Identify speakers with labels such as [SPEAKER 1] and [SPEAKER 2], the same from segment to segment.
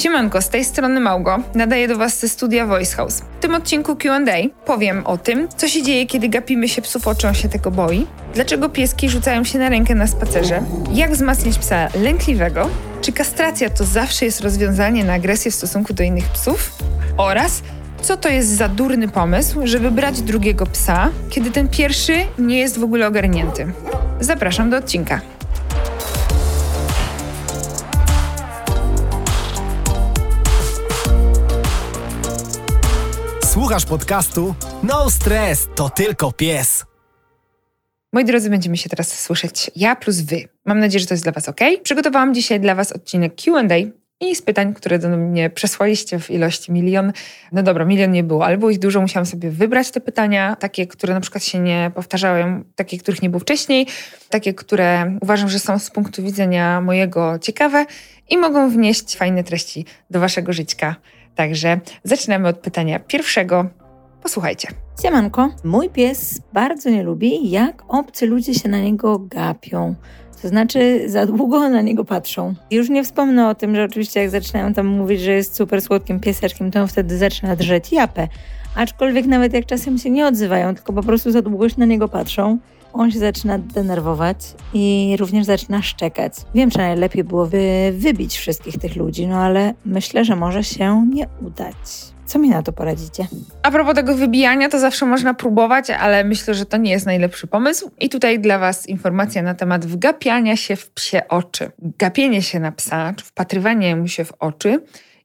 [SPEAKER 1] Siemanko, z tej strony Małgo. Nadaję do Was ze studia Voice House. W tym odcinku Q&A powiem o tym, co się dzieje, kiedy gapimy się psów, o czym się tego boi, dlaczego pieski rzucają się na rękę na spacerze, jak wzmacniać psa lękliwego, czy kastracja to zawsze jest rozwiązanie na agresję w stosunku do innych psów oraz co to jest za durny pomysł, żeby brać drugiego psa, kiedy ten pierwszy nie jest w ogóle ogarnięty. Zapraszam do odcinka.
[SPEAKER 2] Słuchasz podcastu? No stres, to tylko pies.
[SPEAKER 1] Moi drodzy, będziemy się teraz słyszeć ja plus wy. Mam nadzieję, że to jest dla was ok. Przygotowałam dzisiaj dla was odcinek Q&A i z pytań, które do mnie przesłaliście w ilości milion. No dobra, milion nie było, ale było ich dużo. Musiałam sobie wybrać te pytania, takie, które na przykład się nie powtarzały, takie, których nie było wcześniej, takie, które uważam, że są z punktu widzenia mojego ciekawe i mogą wnieść fajne treści do waszego życia. Także zaczynamy od pytania pierwszego. Posłuchajcie.
[SPEAKER 3] Siemanko, mój pies bardzo nie lubi, jak obcy ludzie się na niego gapią. To znaczy, za długo na niego patrzą. Już nie wspomnę o tym, że oczywiście jak zaczynają tam mówić, że jest super słodkim pieseczkiem, to on wtedy zaczyna drzeć japę. Aczkolwiek nawet jak czasem się nie odzywają, tylko po prostu za długo się na niego patrzą, on się zaczyna denerwować i również zaczyna szczekać. Wiem, że najlepiej byłoby wybić wszystkich tych ludzi, no ale myślę, że może się nie udać. Co mi na to poradzicie?
[SPEAKER 1] A propos tego wybijania, to zawsze można próbować, ale myślę, że to nie jest najlepszy pomysł. I tutaj dla Was informacja na temat wgapiania się w psie oczy. Gapienie się na psa, czy wpatrywanie mu się w oczy,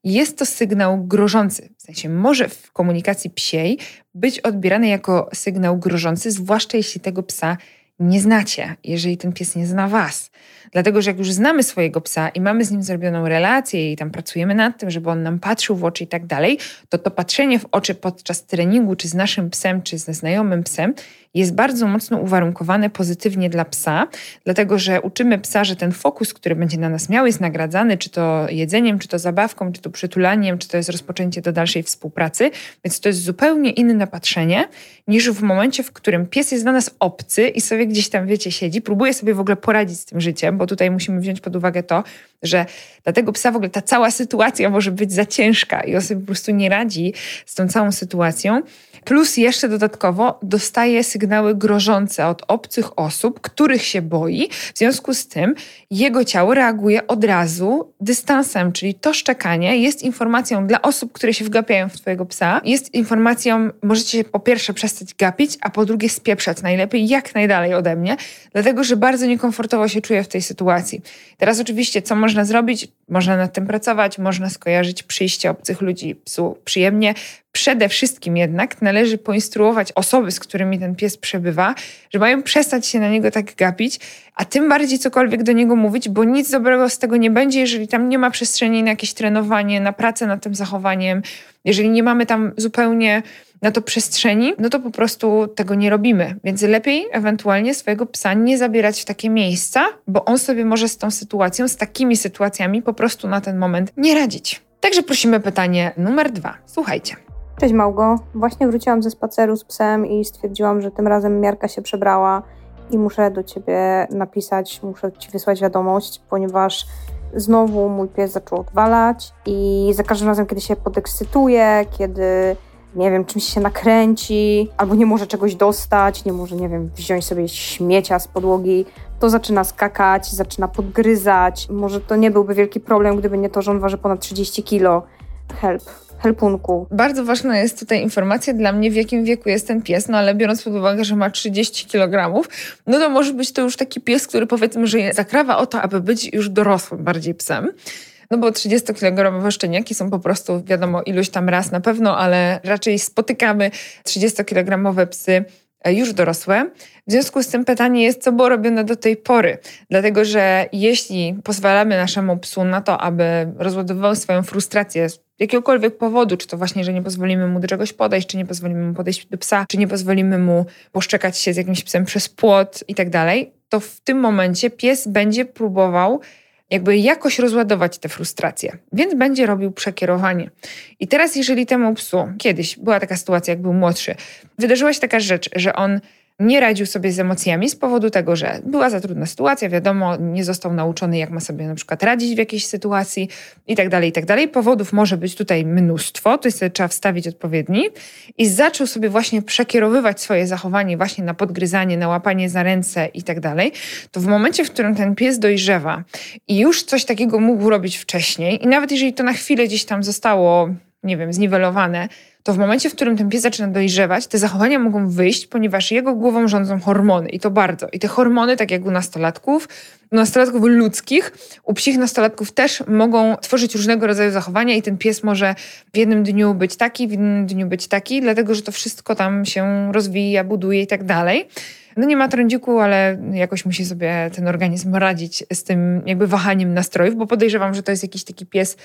[SPEAKER 1] jest to sygnał grożący. W sensie może w komunikacji psiej być odbierany jako sygnał grożący, zwłaszcza jeśli tego psa nie znacie, jeżeli ten pies nie zna Was. Dlatego, że jak już znamy swojego psa i mamy z nim zrobioną relację i tam pracujemy nad tym, żeby on nam patrzył w oczy i tak dalej, to to patrzenie w oczy podczas treningu, czy z naszym psem, czy ze znajomym psem, jest bardzo mocno uwarunkowane pozytywnie dla psa, dlatego że uczymy psa, że ten fokus, który będzie na nas miał, jest nagradzany, czy to jedzeniem, czy to zabawką, czy to przytulaniem, czy to jest rozpoczęcie do dalszej współpracy. Więc to jest zupełnie inne patrzenie niż w momencie, w którym pies jest dla nas obcy i sobie gdzieś tam, wiecie, siedzi, próbuje sobie w ogóle poradzić z tym życiem, bo tutaj musimy wziąć pod uwagę to, że dla tego psa w ogóle ta cała sytuacja może być za ciężka i on sobie po prostu nie radzi z tą całą sytuacją. Plus jeszcze dodatkowo dostaje sygnały grożące od obcych osób, których się boi. W związku z tym jego ciało reaguje od razu dystansem, czyli to szczekanie jest informacją dla osób, które się wgapiają w twojego psa. Jest informacją, możecie się po pierwsze przestać gapić, a po drugie spieprzać najlepiej jak najdalej ode mnie, dlatego że bardzo niekomfortowo się czuję w tej sytuacji. Teraz oczywiście, co można zrobić? Można nad tym pracować, można skojarzyć przyjście obcych ludzi psu przyjemnie, Przede wszystkim jednak należy poinstruować osoby, z którymi ten pies przebywa, że mają przestać się na niego tak gapić, a tym bardziej cokolwiek do niego mówić, bo nic dobrego z tego nie będzie, jeżeli tam nie ma przestrzeni na jakieś trenowanie, na pracę nad tym zachowaniem, jeżeli nie mamy tam zupełnie na to przestrzeni, no to po prostu tego nie robimy. Więc lepiej ewentualnie swojego psa nie zabierać w takie miejsca, bo on sobie może z tą sytuacją, z takimi sytuacjami po prostu na ten moment nie radzić. Także prosimy pytanie numer dwa. Słuchajcie.
[SPEAKER 4] Cześć Małgo. Właśnie wróciłam ze spaceru z psem i stwierdziłam, że tym razem miarka się przebrała i muszę do ciebie napisać, muszę ci wysłać wiadomość, ponieważ znowu mój pies zaczął odwalać i za każdym razem, kiedy się podekscytuje, kiedy nie wiem, czymś się nakręci, albo nie może czegoś dostać, nie może, nie wiem, wziąć sobie śmiecia z podłogi, to zaczyna skakać, zaczyna podgryzać. Może to nie byłby wielki problem, gdyby nie to, że on waży ponad 30 kilo. Help
[SPEAKER 1] Bardzo ważna jest tutaj informacja dla mnie, w jakim wieku jest ten pies, no ale biorąc pod uwagę, że ma 30 kg, no to może być to już taki pies, który powiedzmy, że zakrawa o to, aby być już dorosłym bardziej psem. No bo 30-kilogramowe szczeniaki są po prostu, wiadomo, iluś tam raz na pewno, ale raczej spotykamy 30-kilogramowe psy już dorosłe. W związku z tym pytanie jest, co było robione do tej pory. Dlatego, że jeśli pozwalamy naszemu psu na to, aby rozładowywał swoją frustrację jakiegokolwiek powodu, czy to właśnie, że nie pozwolimy mu do czegoś podejść, czy nie pozwolimy mu podejść do psa, czy nie pozwolimy mu poszczekać się z jakimś psem przez płot i tak dalej, to w tym momencie pies będzie próbował jakby jakoś rozładować te frustracje, więc będzie robił przekierowanie. I teraz, jeżeli temu psu, kiedyś była taka sytuacja, jak był młodszy, wydarzyła się taka rzecz, że on nie radził sobie z emocjami z powodu tego, że była za trudna sytuacja, wiadomo, nie został nauczony, jak ma sobie na przykład radzić w jakiejś sytuacji i tak dalej, tak dalej. Powodów może być tutaj mnóstwo, to sobie trzeba wstawić odpowiedni i zaczął sobie właśnie przekierowywać swoje zachowanie właśnie na podgryzanie, na łapanie za ręce i tak dalej, to w momencie, w którym ten pies dojrzewa i już coś takiego mógł robić wcześniej i nawet jeżeli to na chwilę gdzieś tam zostało, nie wiem, zniwelowane, to w momencie, w którym ten pies zaczyna dojrzewać, te zachowania mogą wyjść, ponieważ jego głową rządzą hormony i to bardzo. I te hormony, tak jak u nastolatków, u nastolatków ludzkich, u psich nastolatków też mogą tworzyć różnego rodzaju zachowania i ten pies może w jednym dniu być taki, w innym dniu być taki, dlatego że to wszystko tam się rozwija, buduje i tak dalej. No nie ma trądziku, ale jakoś musi sobie ten organizm radzić z tym jakby wahaniem nastrojów, bo podejrzewam, że to jest jakiś taki pies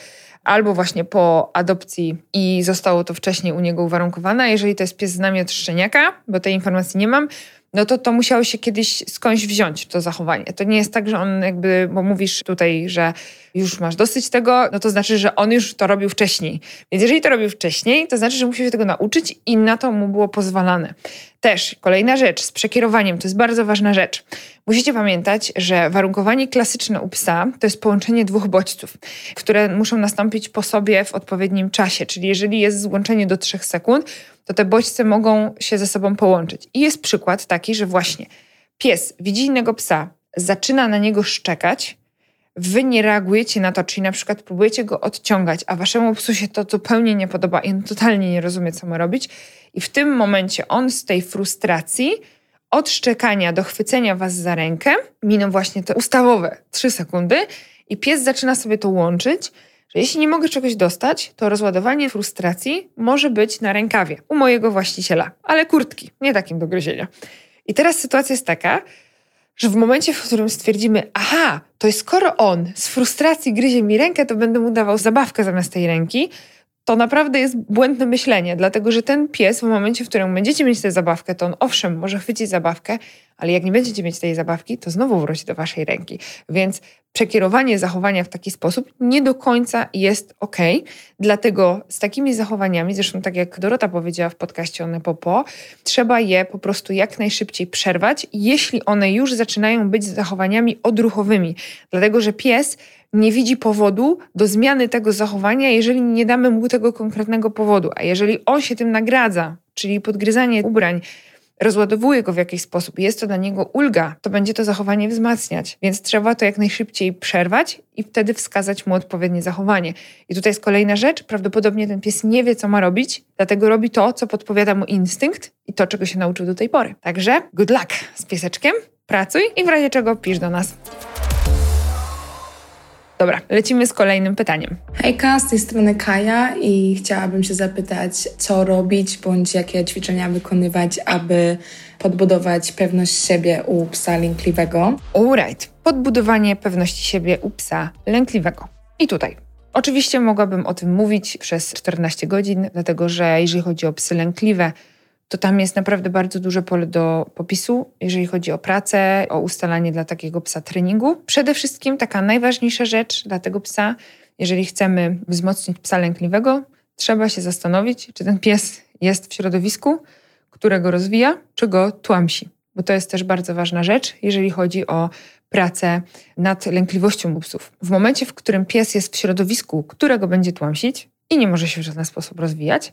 [SPEAKER 1] albo właśnie po adopcji i zostało to wcześniej u niego uwarunkowane, a jeżeli to jest pies z nami od szczeniaka, bo tej informacji nie mam, no to to musiało się kiedyś skądś wziąć, to zachowanie. To nie jest tak, że on jakby, bo mówisz tutaj, że już masz dosyć tego, no to znaczy, że on już to robił wcześniej. Więc jeżeli to robił wcześniej, to znaczy, że musiał się tego nauczyć i na to mu było pozwalane. Też kolejna rzecz z przekierowaniem, to jest bardzo ważna rzecz. Musicie pamiętać, że warunkowanie klasyczne u psa to jest połączenie dwóch bodźców, które muszą nastąpić po sobie w odpowiednim czasie. Czyli jeżeli jest złączenie do 3 sekund, to te bodźce mogą się ze sobą połączyć. I jest przykład taki, że właśnie pies widzi innego psa, zaczyna na niego szczekać, wy nie reagujecie na to, czyli na przykład próbujecie go odciągać, a waszemu psu się to zupełnie nie podoba i on totalnie nie rozumie, co ma robić. I w tym momencie on z tej frustracji od szczekania do chwycenia was za rękę miną właśnie te ustawowe 3 sekundy i pies zaczyna sobie to łączyć, że jeśli nie mogę czegoś dostać, to rozładowanie frustracji może być na rękawie u mojego właściciela, ale kurtki, nie takim do gryzienia. I teraz sytuacja jest taka, że w momencie, w którym stwierdzimy, aha, to jest skoro on z frustracji gryzie mi rękę, to będę mu dawał zabawkę zamiast tej ręki, to naprawdę jest błędne myślenie, dlatego że ten pies w momencie, w którym będziecie mieć tę zabawkę, to on owszem może chwycić zabawkę, ale jak nie będziecie mieć tej zabawki, to znowu wróci do waszej ręki. Więc przekierowanie zachowania w taki sposób nie do końca jest ok. Dlatego z takimi zachowaniami, zresztą tak jak Dorota powiedziała w podcaście One Popo, trzeba je po prostu jak najszybciej przerwać, jeśli one już zaczynają być zachowaniami odruchowymi. Dlatego, że pies nie widzi powodu do zmiany tego zachowania, jeżeli nie damy mu tego konkretnego powodu. A jeżeli on się tym nagradza, czyli podgryzanie ubrań, rozładowuje go w jakiś sposób, jest to dla niego ulga, to będzie to zachowanie wzmacniać. Więc trzeba to jak najszybciej przerwać i wtedy wskazać mu odpowiednie zachowanie. I tutaj jest kolejna rzecz. Prawdopodobnie ten pies nie wie, co ma robić, dlatego robi to, co podpowiada mu instynkt i to, czego się nauczył do tej pory. Także good luck z pieseczkiem, pracuj i w razie czego pisz do nas. Dobra, lecimy z kolejnym pytaniem.
[SPEAKER 5] Hejka, z tej strony Kaja i chciałabym się zapytać, co robić bądź jakie ćwiczenia wykonywać, aby podbudować pewność siebie u psa lękliwego.
[SPEAKER 1] Alright, podbudowanie pewności siebie u psa lękliwego. I tutaj Oczywiście mogłabym o tym mówić przez 14 godzin, dlatego że jeżeli chodzi o psy lękliwe, to tam jest naprawdę bardzo duże pole do popisu, jeżeli chodzi o pracę, o ustalanie dla takiego psa treningu. Przede wszystkim taka najważniejsza rzecz dla tego psa, jeżeli chcemy wzmocnić psa lękliwego, trzeba się zastanowić, czy ten pies jest w środowisku, którego rozwija, czy go tłamsi. Bo to jest też bardzo ważna rzecz, jeżeli chodzi o pracę nad lękliwością u psów. W momencie, w którym pies jest w środowisku, którego będzie tłamsić i nie może się w żaden sposób rozwijać,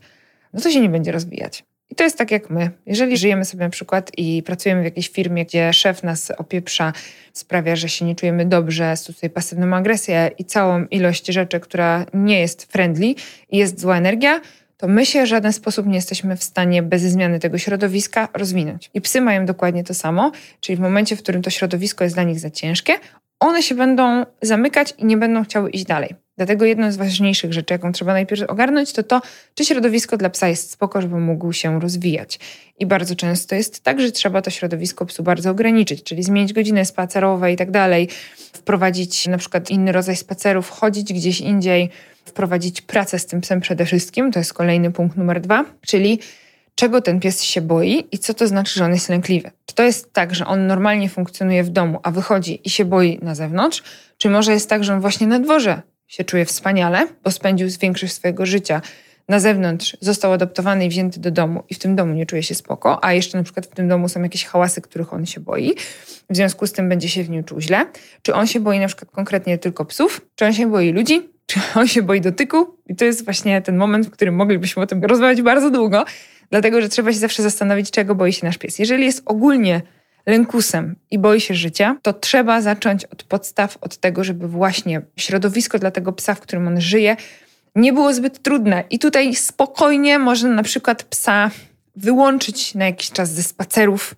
[SPEAKER 1] no to się nie będzie rozwijać. I to jest tak jak my. Jeżeli żyjemy sobie na przykład i pracujemy w jakiejś firmie, gdzie szef nas opieprza, sprawia, że się nie czujemy dobrze, stosuje pasywną agresję i całą ilość rzeczy, która nie jest friendly i jest zła energia, to my się w żaden sposób nie jesteśmy w stanie bez zmiany tego środowiska rozwinąć. I psy mają dokładnie to samo, czyli w momencie, w którym to środowisko jest dla nich za ciężkie, one się będą zamykać i nie będą chciały iść dalej. Dlatego jedną z ważniejszych rzeczy, jaką trzeba najpierw ogarnąć, to to, czy środowisko dla psa jest spoko, żeby mógł się rozwijać. I bardzo często jest tak, że trzeba to środowisko psu bardzo ograniczyć, czyli zmienić godziny spacerowe i tak dalej, wprowadzić na przykład inny rodzaj spacerów, chodzić gdzieś indziej, wprowadzić pracę z tym psem przede wszystkim. To jest kolejny punkt numer dwa, czyli czego ten pies się boi i co to znaczy, że on jest lękliwy. Czy to jest tak, że on normalnie funkcjonuje w domu, a wychodzi i się boi na zewnątrz, czy może jest tak, że on właśnie na dworze się czuje wspaniale, bo spędził większość swojego życia na zewnątrz został adoptowany i wzięty do domu i w tym domu nie czuje się spoko, a jeszcze na przykład w tym domu są jakieś hałasy, których on się boi, w związku z tym będzie się w nim czuł źle. Czy on się boi na przykład konkretnie tylko psów, czy on się boi ludzi, czy on się boi dotyku. I to jest właśnie ten moment, w którym moglibyśmy o tym rozmawiać bardzo długo, dlatego że trzeba się zawsze zastanowić, czego boi się nasz pies. Jeżeli jest ogólnie lękusem i boi się życia, to trzeba zacząć od podstaw, od tego, żeby właśnie środowisko dla tego psa, w którym on żyje, nie było zbyt trudne. I tutaj spokojnie można na przykład psa wyłączyć na jakiś czas ze spacerów,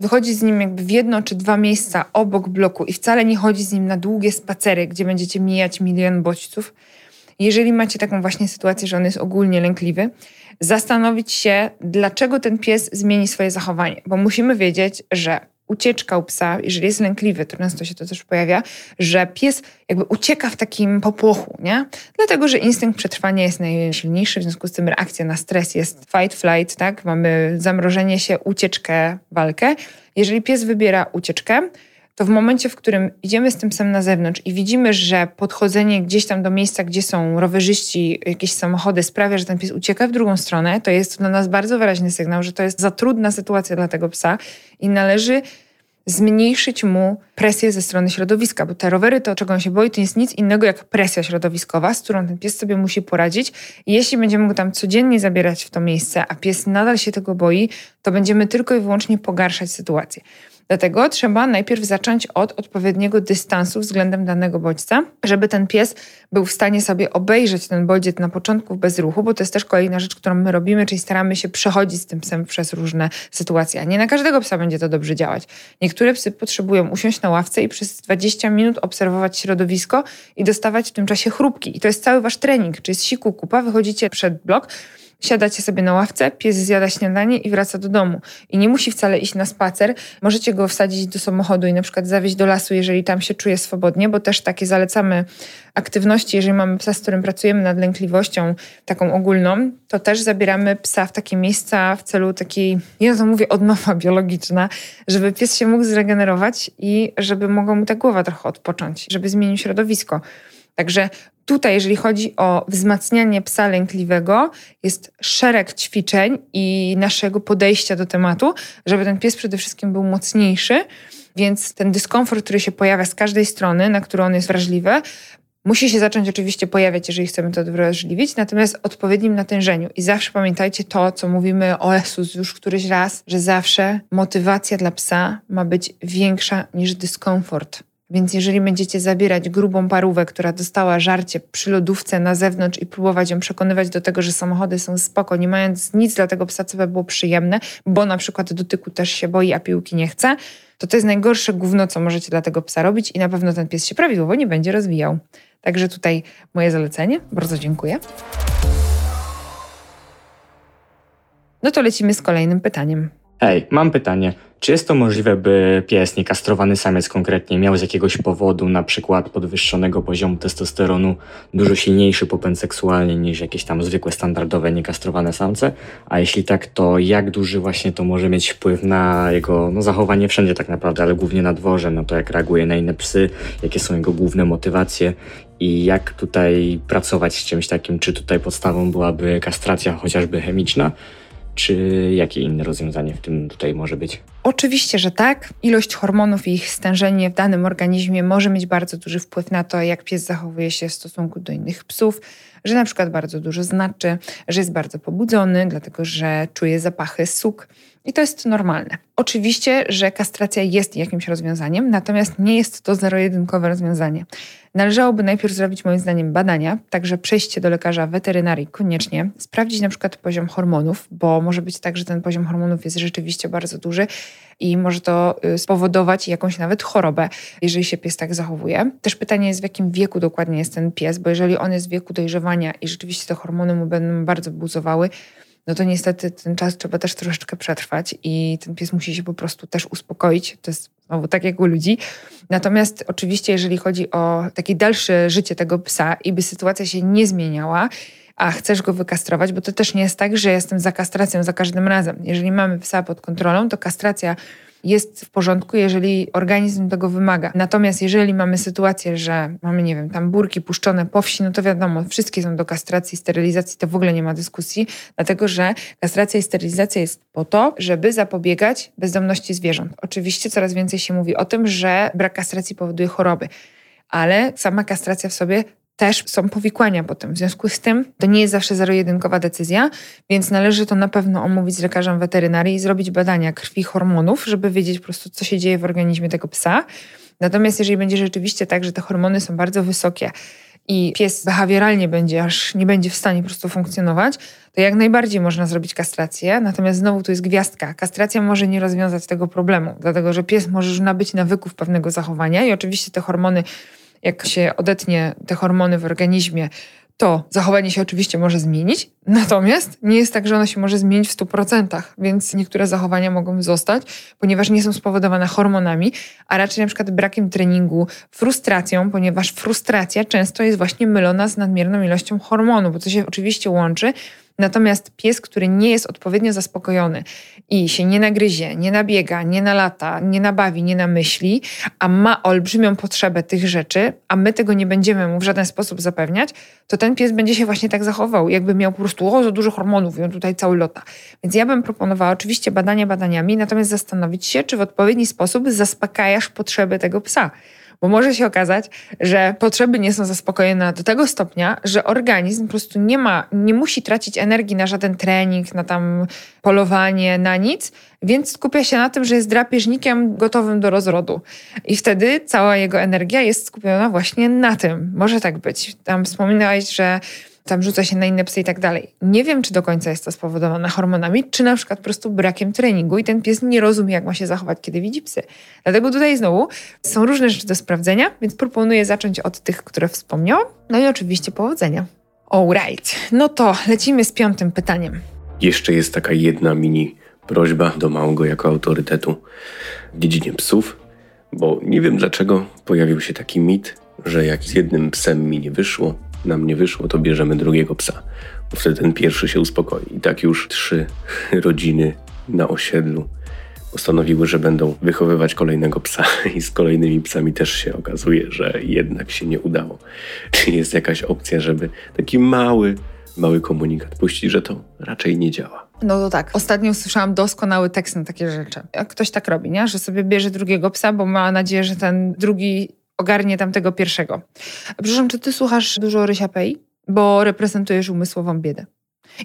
[SPEAKER 1] wychodzić z nim jakby w jedno czy dwa miejsca obok bloku i wcale nie chodzi z nim na długie spacery, gdzie będziecie mijać milion bodźców. Jeżeli macie taką właśnie sytuację, że on jest ogólnie lękliwy, zastanowić się, dlaczego ten pies zmieni swoje zachowanie, bo musimy wiedzieć, że ucieczka u psa, jeżeli jest lękliwy, to często się to też pojawia, że pies jakby ucieka w takim popłochu, nie? Dlatego, że instynkt przetrwania jest najsilniejszy, w związku z tym reakcja na stres jest fight, flight, tak? Mamy zamrożenie się, ucieczkę, walkę. Jeżeli pies wybiera ucieczkę, to w momencie, w którym idziemy z tym psem na zewnątrz i widzimy, że podchodzenie gdzieś tam do miejsca, gdzie są rowerzyści, jakieś samochody sprawia, że ten pies ucieka w drugą stronę, to jest to dla nas bardzo wyraźny sygnał, że to jest za trudna sytuacja dla tego psa i należy zmniejszyć mu presję ze strony środowiska, bo te rowery, to czego on się boi, to jest nic innego jak presja środowiskowa, z którą ten pies sobie musi poradzić. I jeśli będziemy go tam codziennie zabierać w to miejsce, a pies nadal się tego boi, to będziemy tylko i wyłącznie pogarszać sytuację. Dlatego trzeba najpierw zacząć od odpowiedniego dystansu względem danego bodźca, żeby ten pies był w stanie sobie obejrzeć ten bodziec na początku bez ruchu, bo to jest też kolejna rzecz, którą my robimy, czyli staramy się przechodzić z tym psem przez różne sytuacje. A nie na każdego psa będzie to dobrze działać. Niektóre psy potrzebują usiąść na ławce i przez 20 minut obserwować środowisko i dostawać w tym czasie chrupki. I to jest cały wasz trening, czy jest siku kupa, wychodzicie przed blok, Siadacie sobie na ławce, pies zjada śniadanie i wraca do domu. I nie musi wcale iść na spacer. Możecie go wsadzić do samochodu i na przykład zawieźć do lasu, jeżeli tam się czuje swobodnie, bo też takie zalecamy aktywności, jeżeli mamy psa, z którym pracujemy nad lękliwością taką ogólną, to też zabieramy psa w takie miejsca w celu takiej, ja to mówię, odnowa biologiczna, żeby pies się mógł zregenerować i żeby mogła mu ta głowa trochę odpocząć, żeby zmienił środowisko. Także tutaj, jeżeli chodzi o wzmacnianie psa lękliwego, jest szereg ćwiczeń i naszego podejścia do tematu, żeby ten pies przede wszystkim był mocniejszy. Więc ten dyskomfort, który się pojawia z każdej strony, na którą on jest wrażliwy, musi się zacząć oczywiście pojawiać, jeżeli chcemy to wrażliwić, natomiast odpowiednim natężeniu. I zawsze pamiętajcie to, co mówimy o Esus już któryś raz, że zawsze motywacja dla psa ma być większa niż dyskomfort. Więc jeżeli będziecie zabierać grubą parówę, która dostała żarcie przy lodówce na zewnątrz i próbować ją przekonywać do tego, że samochody są spoko, nie mając nic dla tego psa, co by było przyjemne, bo na przykład dotyku też się boi, a piłki nie chce, to to jest najgorsze gówno, co możecie dla tego psa robić i na pewno ten pies się prawidłowo nie będzie rozwijał. Także tutaj moje zalecenie. Bardzo dziękuję. No to lecimy z kolejnym pytaniem.
[SPEAKER 6] Hej, mam pytanie. Czy jest to możliwe, by pies, niekastrowany samiec konkretnie, miał z jakiegoś powodu, na przykład podwyższonego poziomu testosteronu, dużo silniejszy popęd seksualny niż jakieś tam zwykłe, standardowe, niekastrowane samce? A jeśli tak, to jak duży właśnie to może mieć wpływ na jego no, zachowanie wszędzie tak naprawdę, ale głównie na dworze, na to jak reaguje na inne psy, jakie są jego główne motywacje i jak tutaj pracować z czymś takim? Czy tutaj podstawą byłaby kastracja chociażby chemiczna? Czy jakie inne rozwiązanie w tym tutaj może być?
[SPEAKER 1] Oczywiście, że tak. Ilość hormonów i ich stężenie w danym organizmie może mieć bardzo duży wpływ na to, jak pies zachowuje się w stosunku do innych psów, że na przykład bardzo dużo znaczy, że jest bardzo pobudzony, dlatego że czuje zapachy suk. I to jest normalne. Oczywiście, że kastracja jest jakimś rozwiązaniem, natomiast nie jest to zero-jedynkowe rozwiązanie. Należałoby najpierw zrobić moim zdaniem badania, także przejście do lekarza weterynarii koniecznie, sprawdzić na przykład poziom hormonów, bo może być tak, że ten poziom hormonów jest rzeczywiście bardzo duży i może to y, spowodować jakąś nawet chorobę, jeżeli się pies tak zachowuje. Też pytanie jest, w jakim wieku dokładnie jest ten pies, bo jeżeli on jest w wieku dojrzewania i rzeczywiście te hormony mu będą bardzo buzowały, no to niestety ten czas trzeba też troszeczkę przetrwać i ten pies musi się po prostu też uspokoić. To jest znowu tak jak u ludzi. Natomiast oczywiście, jeżeli chodzi o takie dalsze życie tego psa i by sytuacja się nie zmieniała, a chcesz go wykastrować, bo to też nie jest tak, że jestem za kastracją za każdym razem. Jeżeli mamy psa pod kontrolą, to kastracja jest w porządku, jeżeli organizm tego wymaga. Natomiast jeżeli mamy sytuację, że mamy, nie wiem, tam burki puszczone po wsi, no to wiadomo, wszystkie są do kastracji, sterylizacji, to w ogóle nie ma dyskusji, dlatego że kastracja i sterylizacja jest po to, żeby zapobiegać bezdomności zwierząt. Oczywiście coraz więcej się mówi o tym, że brak kastracji powoduje choroby ale sama kastracja w sobie też są powikłania potem. W związku z tym to nie jest zawsze zero-jedynkowa decyzja, więc należy to na pewno omówić z lekarzem weterynarii i zrobić badania krwi, hormonów, żeby wiedzieć po prostu, co się dzieje w organizmie tego psa. Natomiast jeżeli będzie rzeczywiście tak, że te hormony są bardzo wysokie i pies behawioralnie będzie, aż nie będzie w stanie po prostu funkcjonować, to jak najbardziej można zrobić kastrację. Natomiast znowu tu jest gwiazdka. Kastracja może nie rozwiązać tego problemu, dlatego że pies może już nabyć nawyków pewnego zachowania i oczywiście te hormony jak się odetnie te hormony w organizmie, to zachowanie się oczywiście może zmienić, natomiast nie jest tak, że ono się może zmienić w 100%, więc niektóre zachowania mogą zostać, ponieważ nie są spowodowane hormonami, a raczej na przykład brakiem treningu, frustracją, ponieważ frustracja często jest właśnie mylona z nadmierną ilością hormonu, bo to się oczywiście łączy, Natomiast pies, który nie jest odpowiednio zaspokojony i się nie nagryzie, nie nabiega, nie nalata, nie nabawi, nie namyśli, a ma olbrzymią potrzebę tych rzeczy, a my tego nie będziemy mu w żaden sposób zapewniać, to ten pies będzie się właśnie tak zachował, jakby miał po prostu o, za dużo hormonów i on tutaj cały lota. Więc ja bym proponowała oczywiście badania badaniami, natomiast zastanowić się, czy w odpowiedni sposób zaspokajasz potrzeby tego psa. Bo może się okazać, że potrzeby nie są zaspokojone do tego stopnia, że organizm po prostu nie ma, nie musi tracić energii na żaden trening, na tam polowanie, na nic, więc skupia się na tym, że jest drapieżnikiem gotowym do rozrodu. I wtedy cała jego energia jest skupiona właśnie na tym. Może tak być. Tam wspominałeś, że tam rzuca się na inne psy i tak dalej. Nie wiem, czy do końca jest to spowodowane hormonami, czy na przykład po prostu brakiem treningu i ten pies nie rozumie, jak ma się zachować, kiedy widzi psy. Dlatego tutaj znowu są różne rzeczy do sprawdzenia, więc proponuję zacząć od tych, które wspomniałam. No i oczywiście powodzenia. Alright, no to lecimy z piątym pytaniem.
[SPEAKER 7] Jeszcze jest taka jedna mini prośba do Małego jako autorytetu w dziedzinie psów, bo nie wiem dlaczego pojawił się taki mit, że jak z jednym psem mi nie wyszło, nam nie wyszło, to bierzemy drugiego psa, bo wtedy ten pierwszy się uspokoi. I tak już trzy rodziny na osiedlu postanowiły, że będą wychowywać kolejnego psa i z kolejnymi psami też się okazuje, że jednak się nie udało. Czy jest jakaś opcja, żeby taki mały, mały komunikat puścić, że to raczej nie działa?
[SPEAKER 1] No to tak. Ostatnio usłyszałam doskonały tekst na takie rzeczy. Jak ktoś tak robi, nie? że sobie bierze drugiego psa, bo ma nadzieję, że ten drugi ogarnie tamtego pierwszego. Przepraszam, czy ty słuchasz dużo Rysia Pei? Bo reprezentujesz umysłową biedę.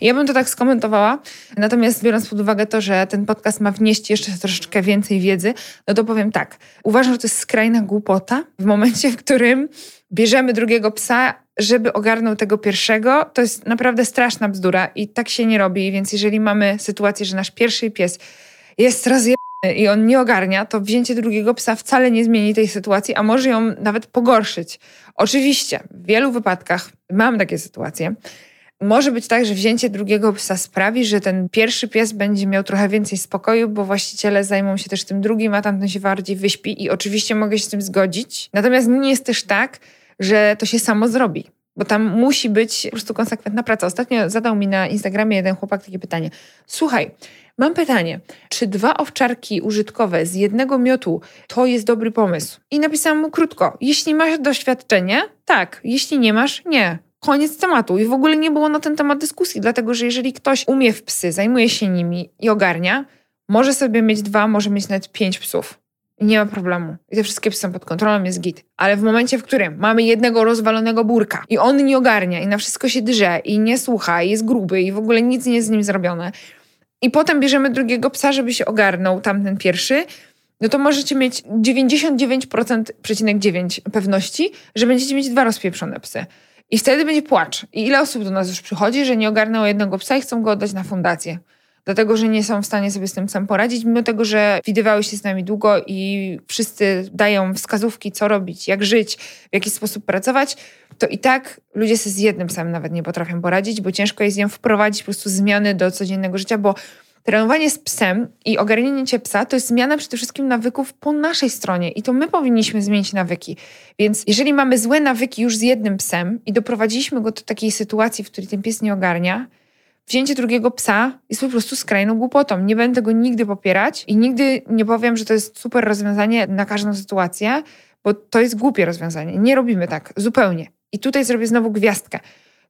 [SPEAKER 1] Ja bym to tak skomentowała, natomiast biorąc pod uwagę to, że ten podcast ma wnieść jeszcze troszeczkę więcej wiedzy, no to powiem tak. Uważam, że to jest skrajna głupota w momencie, w którym bierzemy drugiego psa, żeby ogarnął tego pierwszego. To jest naprawdę straszna bzdura i tak się nie robi. Więc jeżeli mamy sytuację, że nasz pierwszy pies jest rozjebany i on nie ogarnia, to wzięcie drugiego psa wcale nie zmieni tej sytuacji, a może ją nawet pogorszyć. Oczywiście, w wielu wypadkach mam takie sytuacje. Może być tak, że wzięcie drugiego psa sprawi, że ten pierwszy pies będzie miał trochę więcej spokoju, bo właściciele zajmą się też tym drugim, a tamten się bardziej wyśpi i oczywiście mogę się z tym zgodzić. Natomiast nie jest też tak, że to się samo zrobi. Bo tam musi być po prostu konsekwentna praca. Ostatnio zadał mi na Instagramie jeden chłopak takie pytanie. Słuchaj, Mam pytanie, czy dwa owczarki użytkowe z jednego miotu to jest dobry pomysł? I napisałam mu krótko, jeśli masz doświadczenie, tak, jeśli nie masz, nie. Koniec tematu. I w ogóle nie było na ten temat dyskusji, dlatego że jeżeli ktoś umie w psy, zajmuje się nimi i ogarnia, może sobie mieć dwa, może mieć nawet pięć psów. I nie ma problemu. I te wszystkie psy są pod kontrolą, jest git. Ale w momencie, w którym mamy jednego rozwalonego burka i on nie ogarnia i na wszystko się drze i nie słucha i jest gruby i w ogóle nic nie jest z nim zrobione, i potem bierzemy drugiego psa, żeby się ogarnął tamten pierwszy, no to możecie mieć 99,9% pewności, że będziecie mieć dwa rozpieprzone psy. I wtedy będzie płacz. I ile osób do nas już przychodzi, że nie ogarnęło jednego psa i chcą go oddać na fundację. Dlatego, że nie są w stanie sobie z tym sam poradzić, mimo tego, że widywały się z nami długo i wszyscy dają wskazówki, co robić, jak żyć, w jaki sposób pracować, to i tak ludzie sobie z jednym psem nawet nie potrafią poradzić, bo ciężko jest ją wprowadzić po prostu zmiany do codziennego życia, bo Trenowanie z psem i ogarnięcie psa to jest zmiana przede wszystkim nawyków po naszej stronie i to my powinniśmy zmienić nawyki. Więc jeżeli mamy złe nawyki już z jednym psem i doprowadziliśmy go do takiej sytuacji, w której ten pies nie ogarnia, wzięcie drugiego psa jest po prostu skrajną głupotą. Nie będę go nigdy popierać i nigdy nie powiem, że to jest super rozwiązanie na każdą sytuację, bo to jest głupie rozwiązanie. Nie robimy tak, zupełnie. I tutaj zrobię znowu gwiazdkę.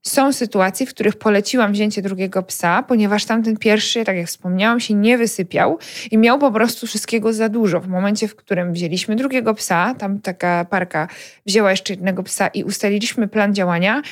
[SPEAKER 1] Są sytuacje, w których poleciłam wzięcie drugiego psa, ponieważ tamten pierwszy, tak jak wspomniałam, się nie wysypiał i miał po prostu wszystkiego za dużo. W momencie, w którym wzięliśmy drugiego psa, tam taka parka wzięła jeszcze jednego psa i ustaliliśmy plan działania,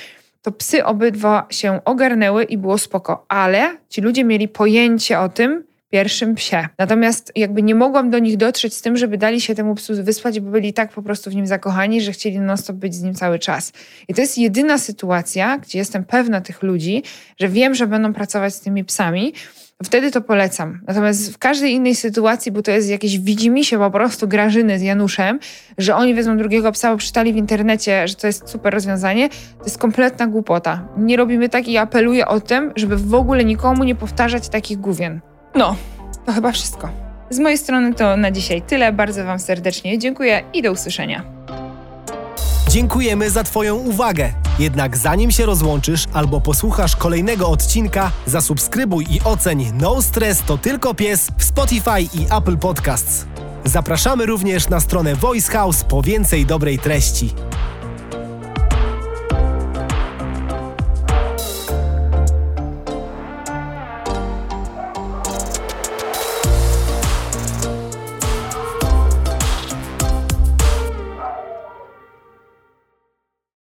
[SPEAKER 1] to psy obydwa się ogarnęły i było spoko, ale ci ludzie mieli pojęcie o tym, pierwszym psie. Natomiast jakby nie mogłam do nich dotrzeć z tym, żeby dali się temu psu wyspać, bo byli tak po prostu w nim zakochani, że chcieli non-stop być z nim cały czas. I to jest jedyna sytuacja, gdzie jestem pewna tych ludzi, że wiem, że będą pracować z tymi psami, wtedy to polecam. Natomiast w każdej innej sytuacji, bo to jest jakieś widzimisię po prostu Grażyny z Januszem, że oni wezmą drugiego psa, bo przeczytali w internecie, że to jest super rozwiązanie, to jest kompletna głupota. Nie robimy tak i apeluję o tym, żeby w ogóle nikomu nie powtarzać takich główien. No, to chyba wszystko. Z mojej strony to na dzisiaj tyle. Bardzo Wam serdecznie dziękuję i do usłyszenia.
[SPEAKER 2] Dziękujemy za Twoją uwagę. Jednak zanim się rozłączysz albo posłuchasz kolejnego odcinka, zasubskrybuj i oceń No Stress to tylko pies w Spotify i Apple Podcasts. Zapraszamy również na stronę Voice House po więcej dobrej treści.